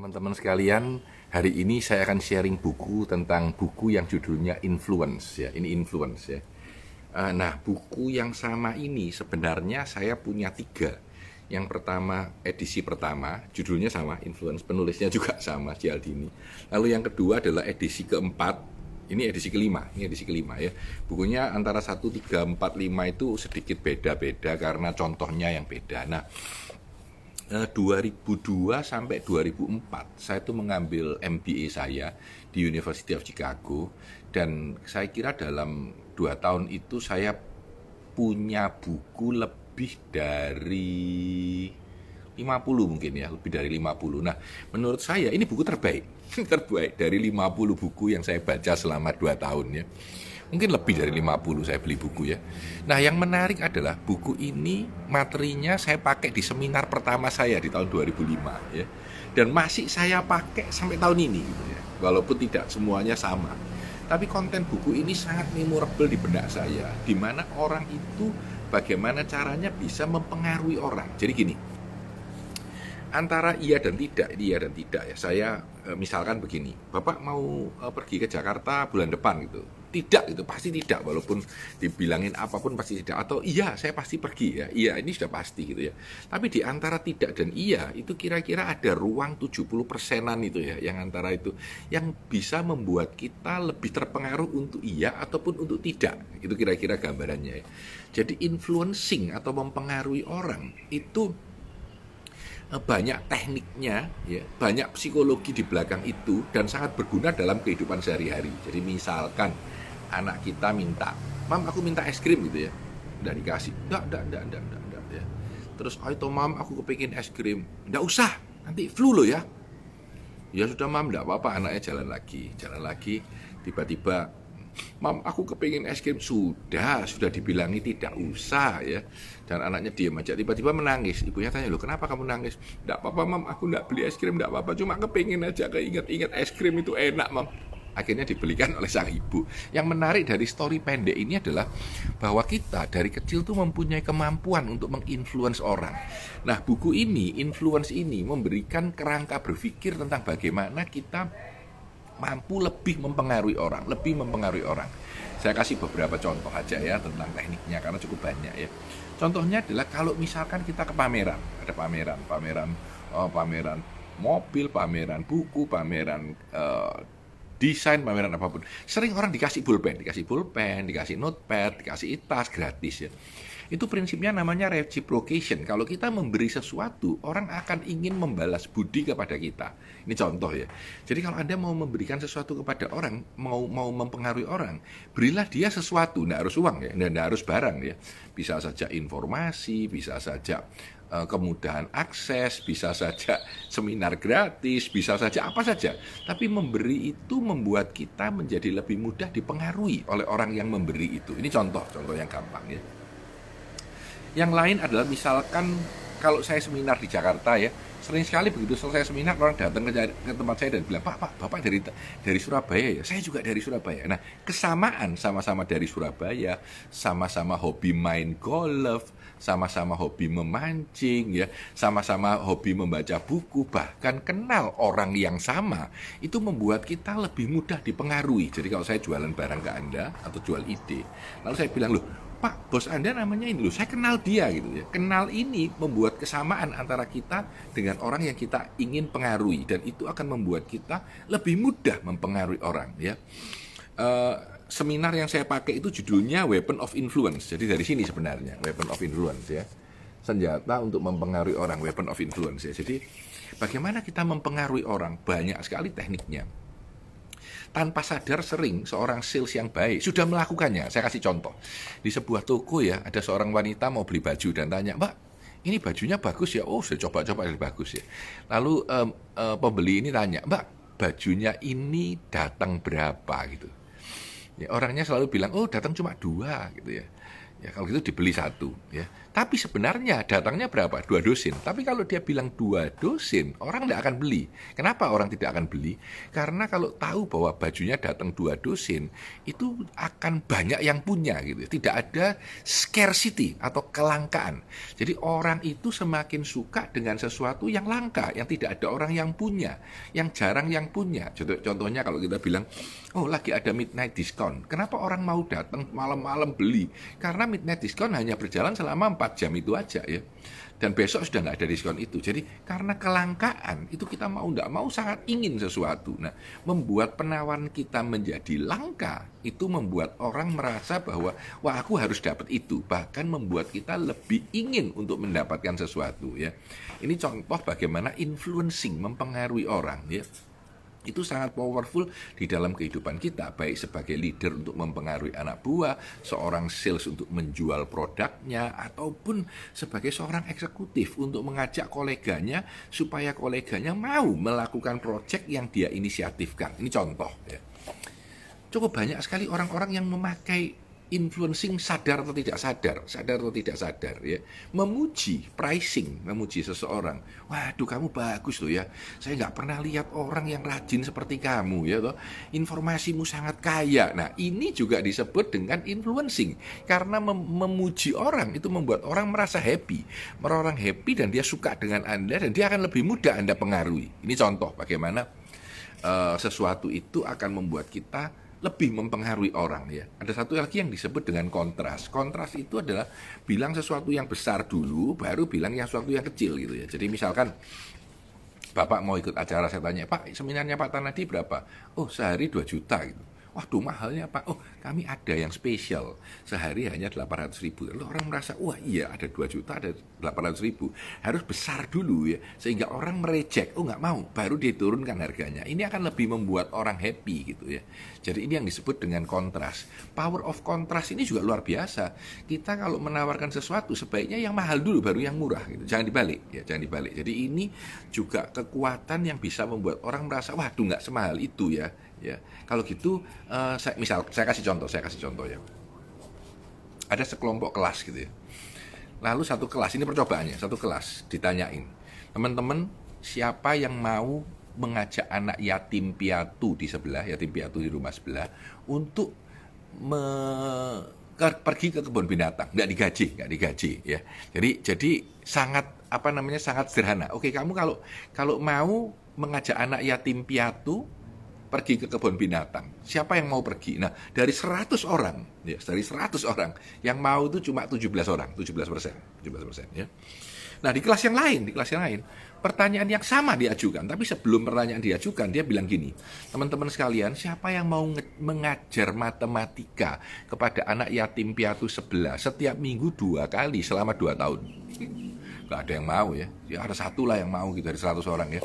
Teman-teman sekalian, hari ini saya akan sharing buku tentang buku yang judulnya Influence ya. Ini Influence ya. Eh, nah, buku yang sama ini sebenarnya saya punya tiga. Yang pertama edisi pertama, judulnya sama, Influence, penulisnya juga sama, Cialdini. Lalu yang kedua adalah edisi keempat, ini edisi kelima, ini edisi kelima ya. Bukunya antara 1, 3, 4, 5 itu sedikit beda-beda karena contohnya yang beda. Nah, 2002 eh, sampai 2004 saya itu mengambil MBA saya di University of Chicago. Dan saya kira dalam dua tahun itu saya punya buku lebih dari 50 mungkin ya lebih dari 50 nah menurut saya ini buku terbaik. Terbaik dari 50 buku yang saya baca selama dua tahun ya mungkin lebih dari 50 saya beli buku ya. Nah yang menarik adalah buku ini materinya saya pakai di seminar pertama saya di tahun 2005 ya. Dan masih saya pakai sampai tahun ini gitu ya. Walaupun tidak semuanya sama. Tapi konten buku ini sangat memorable di benak saya. Di mana orang itu bagaimana caranya bisa mempengaruhi orang. Jadi gini, antara iya dan tidak, iya dan tidak ya. Saya eh, misalkan begini, Bapak mau eh, pergi ke Jakarta bulan depan gitu tidak itu pasti tidak walaupun dibilangin apa pun pasti tidak. Atau iya saya pasti pergi ya. Iya ini sudah pasti gitu ya. Tapi di antara tidak dan iya itu kira-kira ada ruang 70 persenan itu ya yang antara itu. Yang bisa membuat kita lebih terpengaruh untuk iya ataupun untuk tidak. Itu kira-kira gambarannya ya. Jadi influencing atau mempengaruhi orang itu eh, banyak tekniknya, ya, banyak psikologi di belakang itu dan sangat berguna dalam kehidupan sehari-hari. Jadi misalkan anak kita minta, mam aku minta es krim gitu ya, udah dikasih, enggak, enggak, enggak, enggak, enggak, enggak ya. Terus, oh itu mam aku kepingin es krim, enggak usah, nanti flu lo ya. Ya sudah mam, enggak apa-apa, anaknya jalan lagi, jalan lagi, tiba-tiba Mam, aku kepingin es krim. Sudah, sudah dibilangi tidak usah ya. Dan anaknya diam aja. Tiba-tiba menangis. Ibunya tanya, lo kenapa kamu nangis? Tidak apa-apa, mam. Aku tidak beli es krim, tidak apa-apa. Cuma kepingin aja, keinget-inget es krim itu enak, mam akhirnya dibelikan oleh sang ibu. Yang menarik dari story pendek ini adalah bahwa kita dari kecil tuh mempunyai kemampuan untuk menginfluence orang. Nah, buku ini, influence ini memberikan kerangka berpikir tentang bagaimana kita mampu lebih mempengaruhi orang, lebih mempengaruhi orang. Saya kasih beberapa contoh aja ya tentang tekniknya karena cukup banyak ya. Contohnya adalah kalau misalkan kita ke pameran, ada pameran, pameran, oh, pameran mobil, pameran buku, pameran uh, desain pameran apa pun sering orang dikasih pulpen dikasih pulpen dikasih notepad dikasih tas gratis ya itu prinsipnya namanya reciprocation. Kalau kita memberi sesuatu, orang akan ingin membalas budi kepada kita. Ini contoh ya. Jadi kalau Anda mau memberikan sesuatu kepada orang, mau mau mempengaruhi orang, berilah dia sesuatu, tidak harus uang ya, tidak harus barang ya. Bisa saja informasi, bisa saja kemudahan akses, bisa saja seminar gratis, bisa saja apa saja. Tapi memberi itu membuat kita menjadi lebih mudah dipengaruhi oleh orang yang memberi itu. Ini contoh, contoh yang gampang ya. Yang lain adalah misalkan kalau saya seminar di Jakarta ya, sering sekali begitu selesai seminar orang datang ke, ke tempat saya dan bilang, Pak, Pak, Bapak dari dari Surabaya ya? Saya juga dari Surabaya. Nah, kesamaan sama-sama dari Surabaya, sama-sama hobi main golf, sama-sama hobi memancing ya, sama-sama hobi membaca buku, bahkan kenal orang yang sama, itu membuat kita lebih mudah dipengaruhi. Jadi kalau saya jualan barang ke Anda atau jual ide, lalu saya bilang, "Loh, Pak, bos Anda namanya ini loh, saya kenal dia gitu ya. Kenal ini membuat kesamaan antara kita dengan orang yang kita ingin pengaruhi dan itu akan membuat kita lebih mudah mempengaruhi orang ya. Uh, seminar yang saya pakai itu judulnya Weapon of Influence. Jadi dari sini sebenarnya Weapon of Influence ya. Senjata untuk mempengaruhi orang, Weapon of Influence ya. Jadi bagaimana kita mempengaruhi orang? Banyak sekali tekniknya. Tanpa sadar sering seorang sales yang baik sudah melakukannya. Saya kasih contoh. Di sebuah toko ya, ada seorang wanita mau beli baju dan tanya, "Mbak, ini bajunya bagus ya?" "Oh, saya coba-coba bagus ya." Lalu um, um, pembeli ini tanya, "Mbak, bajunya ini datang berapa?" gitu Ya, orangnya selalu bilang, oh datang cuma dua gitu ya. Ya, kalau gitu dibeli satu, ya. Tapi sebenarnya datangnya berapa? Dua dosin. Tapi kalau dia bilang dua dosin, orang tidak akan beli. Kenapa orang tidak akan beli? Karena kalau tahu bahwa bajunya datang dua dosin, itu akan banyak yang punya gitu. Tidak ada scarcity atau kelangkaan. Jadi orang itu semakin suka dengan sesuatu yang langka, yang tidak ada orang yang punya, yang jarang yang punya. Contohnya kalau kita bilang, oh lagi ada midnight discount. Kenapa orang mau datang malam-malam beli? Karena midnight discount hanya berjalan selama 4 jam itu aja ya. Dan besok sudah nggak ada diskon itu. Jadi karena kelangkaan itu kita mau nggak mau sangat ingin sesuatu. Nah, membuat penawaran kita menjadi langka itu membuat orang merasa bahwa wah aku harus dapat itu. Bahkan membuat kita lebih ingin untuk mendapatkan sesuatu ya. Ini contoh bagaimana influencing mempengaruhi orang ya itu sangat powerful di dalam kehidupan kita baik sebagai leader untuk mempengaruhi anak buah, seorang sales untuk menjual produknya ataupun sebagai seorang eksekutif untuk mengajak koleganya supaya koleganya mau melakukan proyek yang dia inisiatifkan. Ini contoh ya. Cukup banyak sekali orang-orang yang memakai influencing sadar atau tidak sadar, sadar atau tidak sadar ya, memuji, pricing, memuji seseorang. Waduh kamu bagus loh ya, saya nggak pernah lihat orang yang rajin seperti kamu ya toh. Informasimu sangat kaya. Nah ini juga disebut dengan influencing karena mem memuji orang itu membuat orang merasa happy, orang happy dan dia suka dengan anda dan dia akan lebih mudah anda pengaruhi. Ini contoh bagaimana uh, sesuatu itu akan membuat kita lebih mempengaruhi orang ya. Ada satu lagi yang disebut dengan kontras. Kontras itu adalah bilang sesuatu yang besar dulu, baru bilang yang sesuatu yang kecil gitu ya. Jadi misalkan Bapak mau ikut acara, saya tanya, Pak, seminarnya Pak Tanadi berapa? Oh, sehari 2 juta gitu. Waduh mahalnya Pak, oh kami ada yang spesial, sehari hanya 800 ribu. Lalu orang merasa, wah iya ada 2 juta, ada 800 ribu. Harus besar dulu ya, sehingga orang merejek, oh nggak mau, baru diturunkan harganya. Ini akan lebih membuat orang happy gitu ya. Jadi ini yang disebut dengan kontras. Power of kontras ini juga luar biasa. Kita kalau menawarkan sesuatu, sebaiknya yang mahal dulu, baru yang murah gitu. Jangan dibalik, ya jangan dibalik. Jadi ini juga kekuatan yang bisa membuat orang merasa, waduh nggak semahal itu ya ya. Kalau gitu uh, saya misal saya kasih contoh saya kasih contoh ya. Ada sekelompok kelas gitu ya. Lalu satu kelas ini percobaannya satu kelas ditanyain teman-teman siapa yang mau mengajak anak yatim piatu di sebelah yatim piatu di rumah sebelah untuk me pergi ke kebun binatang? Nggak digaji nggak digaji ya. Jadi jadi sangat apa namanya sangat sederhana. Oke kamu kalau kalau mau mengajak anak yatim piatu pergi ke kebun binatang. Siapa yang mau pergi? Nah, dari 100 orang, ya, dari 100 orang, yang mau itu cuma 17 orang, 17 persen, 17 persen, ya. Nah, di kelas yang lain, di kelas yang lain, pertanyaan yang sama diajukan, tapi sebelum pertanyaan diajukan, dia bilang gini, teman-teman sekalian, siapa yang mau mengajar matematika kepada anak yatim piatu sebelah setiap minggu dua kali selama dua tahun? Gak ada yang mau ya, ya ada satu lah yang mau gitu dari 100 orang ya.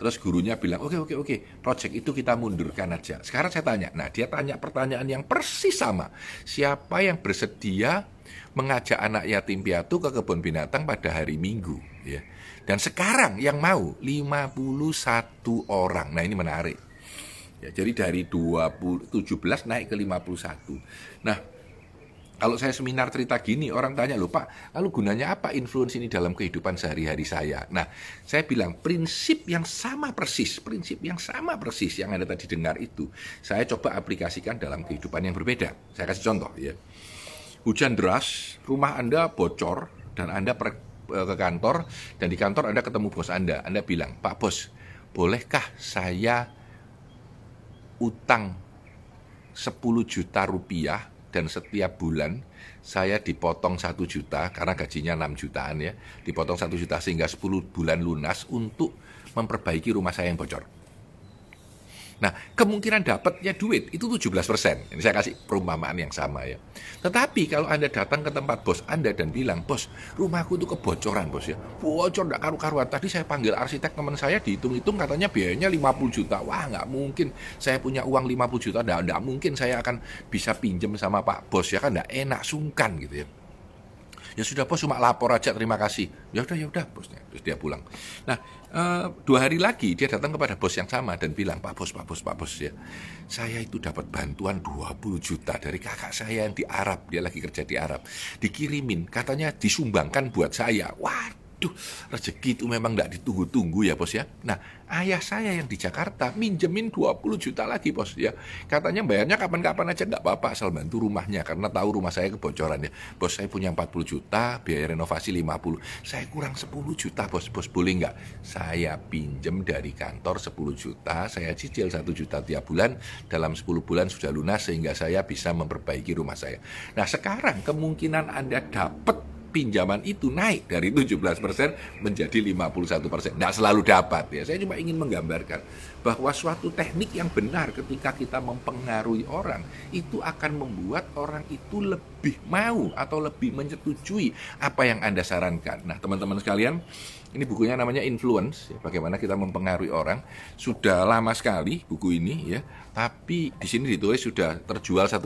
Terus gurunya bilang, oke okay, oke okay, oke, okay. project itu kita mundurkan aja. Sekarang saya tanya, nah dia tanya pertanyaan yang persis sama. Siapa yang bersedia mengajak anak yatim piatu ke kebun binatang pada hari Minggu? Ya. Dan sekarang yang mau 51 orang. Nah ini menarik. Ya, jadi dari 20, 17 naik ke 51. Nah, kalau saya seminar cerita gini, orang tanya, loh Pak, lalu gunanya apa influence ini dalam kehidupan sehari-hari saya? Nah, saya bilang, prinsip yang sama persis, prinsip yang sama persis yang Anda tadi dengar itu, saya coba aplikasikan dalam kehidupan yang berbeda. Saya kasih contoh ya. Hujan deras, rumah Anda bocor, dan Anda per, eh, ke kantor, dan di kantor Anda ketemu bos Anda. Anda bilang, Pak Bos, bolehkah saya utang 10 juta rupiah dan setiap bulan saya dipotong satu juta karena gajinya 6 jutaan ya dipotong satu juta sehingga 10 bulan lunas untuk memperbaiki rumah saya yang bocor Nah, kemungkinan dapatnya duit itu 17%. Ini saya kasih perumpamaan yang sama ya. Tetapi kalau Anda datang ke tempat bos Anda dan bilang, "Bos, rumahku itu kebocoran, Bos ya. Bocor enggak karu-karuan. Tadi saya panggil arsitek teman saya dihitung-hitung katanya biayanya 50 juta. Wah, nggak mungkin. Saya punya uang 50 juta, enggak, enggak mungkin saya akan bisa pinjam sama Pak Bos ya kan enggak enak sungkan gitu ya. Ya sudah bos cuma lapor aja terima kasih. Ya udah ya udah bosnya. Terus dia pulang. Nah uh, dua hari lagi dia datang kepada bos yang sama dan bilang Pak bos Pak bos Pak bos ya saya itu dapat bantuan 20 juta dari kakak saya yang di Arab dia lagi kerja di Arab dikirimin katanya disumbangkan buat saya. Wah Duh, rezeki itu memang tidak ditunggu-tunggu ya bos ya. Nah, ayah saya yang di Jakarta minjemin 20 juta lagi bos ya. Katanya bayarnya kapan-kapan aja nggak apa-apa asal bantu rumahnya karena tahu rumah saya kebocoran ya. Bos saya punya 40 juta, biaya renovasi 50. Saya kurang 10 juta bos. Bos boleh nggak? Saya pinjem dari kantor 10 juta, saya cicil 1 juta tiap bulan. Dalam 10 bulan sudah lunas sehingga saya bisa memperbaiki rumah saya. Nah sekarang kemungkinan Anda dapat pinjaman itu naik dari 17% menjadi 51%. Tidak selalu dapat ya. Saya cuma ingin menggambarkan bahwa suatu teknik yang benar ketika kita mempengaruhi orang itu akan membuat orang itu lebih mau atau lebih menyetujui apa yang Anda sarankan. Nah, teman-teman sekalian, ini bukunya namanya Influence, ya, bagaimana kita mempengaruhi orang. Sudah lama sekali buku ini ya, tapi di sini ditulis sudah terjual 1,5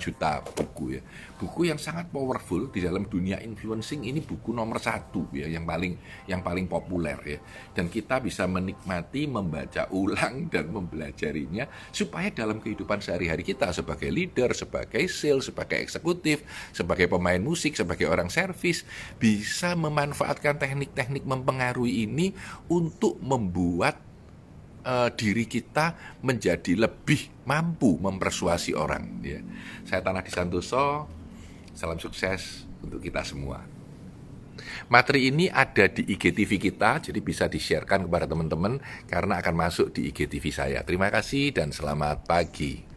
juta buku ya. Buku yang sangat powerful di dalam dunia influencing ini buku nomor satu ya, yang paling yang paling populer ya. Dan kita bisa menikmati membaca ulang dan mempelajarinya supaya dalam kehidupan sehari-hari kita sebagai leader, sebagai sales, sebagai eksekutif, sebagai pemain musik, sebagai orang servis bisa memanfaatkan teknik-teknik mempengaruhi ini untuk membuat uh, diri kita menjadi lebih mampu mempersuasi orang. Ya. Saya Tanah di Santoso, salam sukses untuk kita semua. Materi ini ada di IGTV kita, jadi bisa di-sharekan kepada teman-teman karena akan masuk di IGTV saya. Terima kasih dan selamat pagi.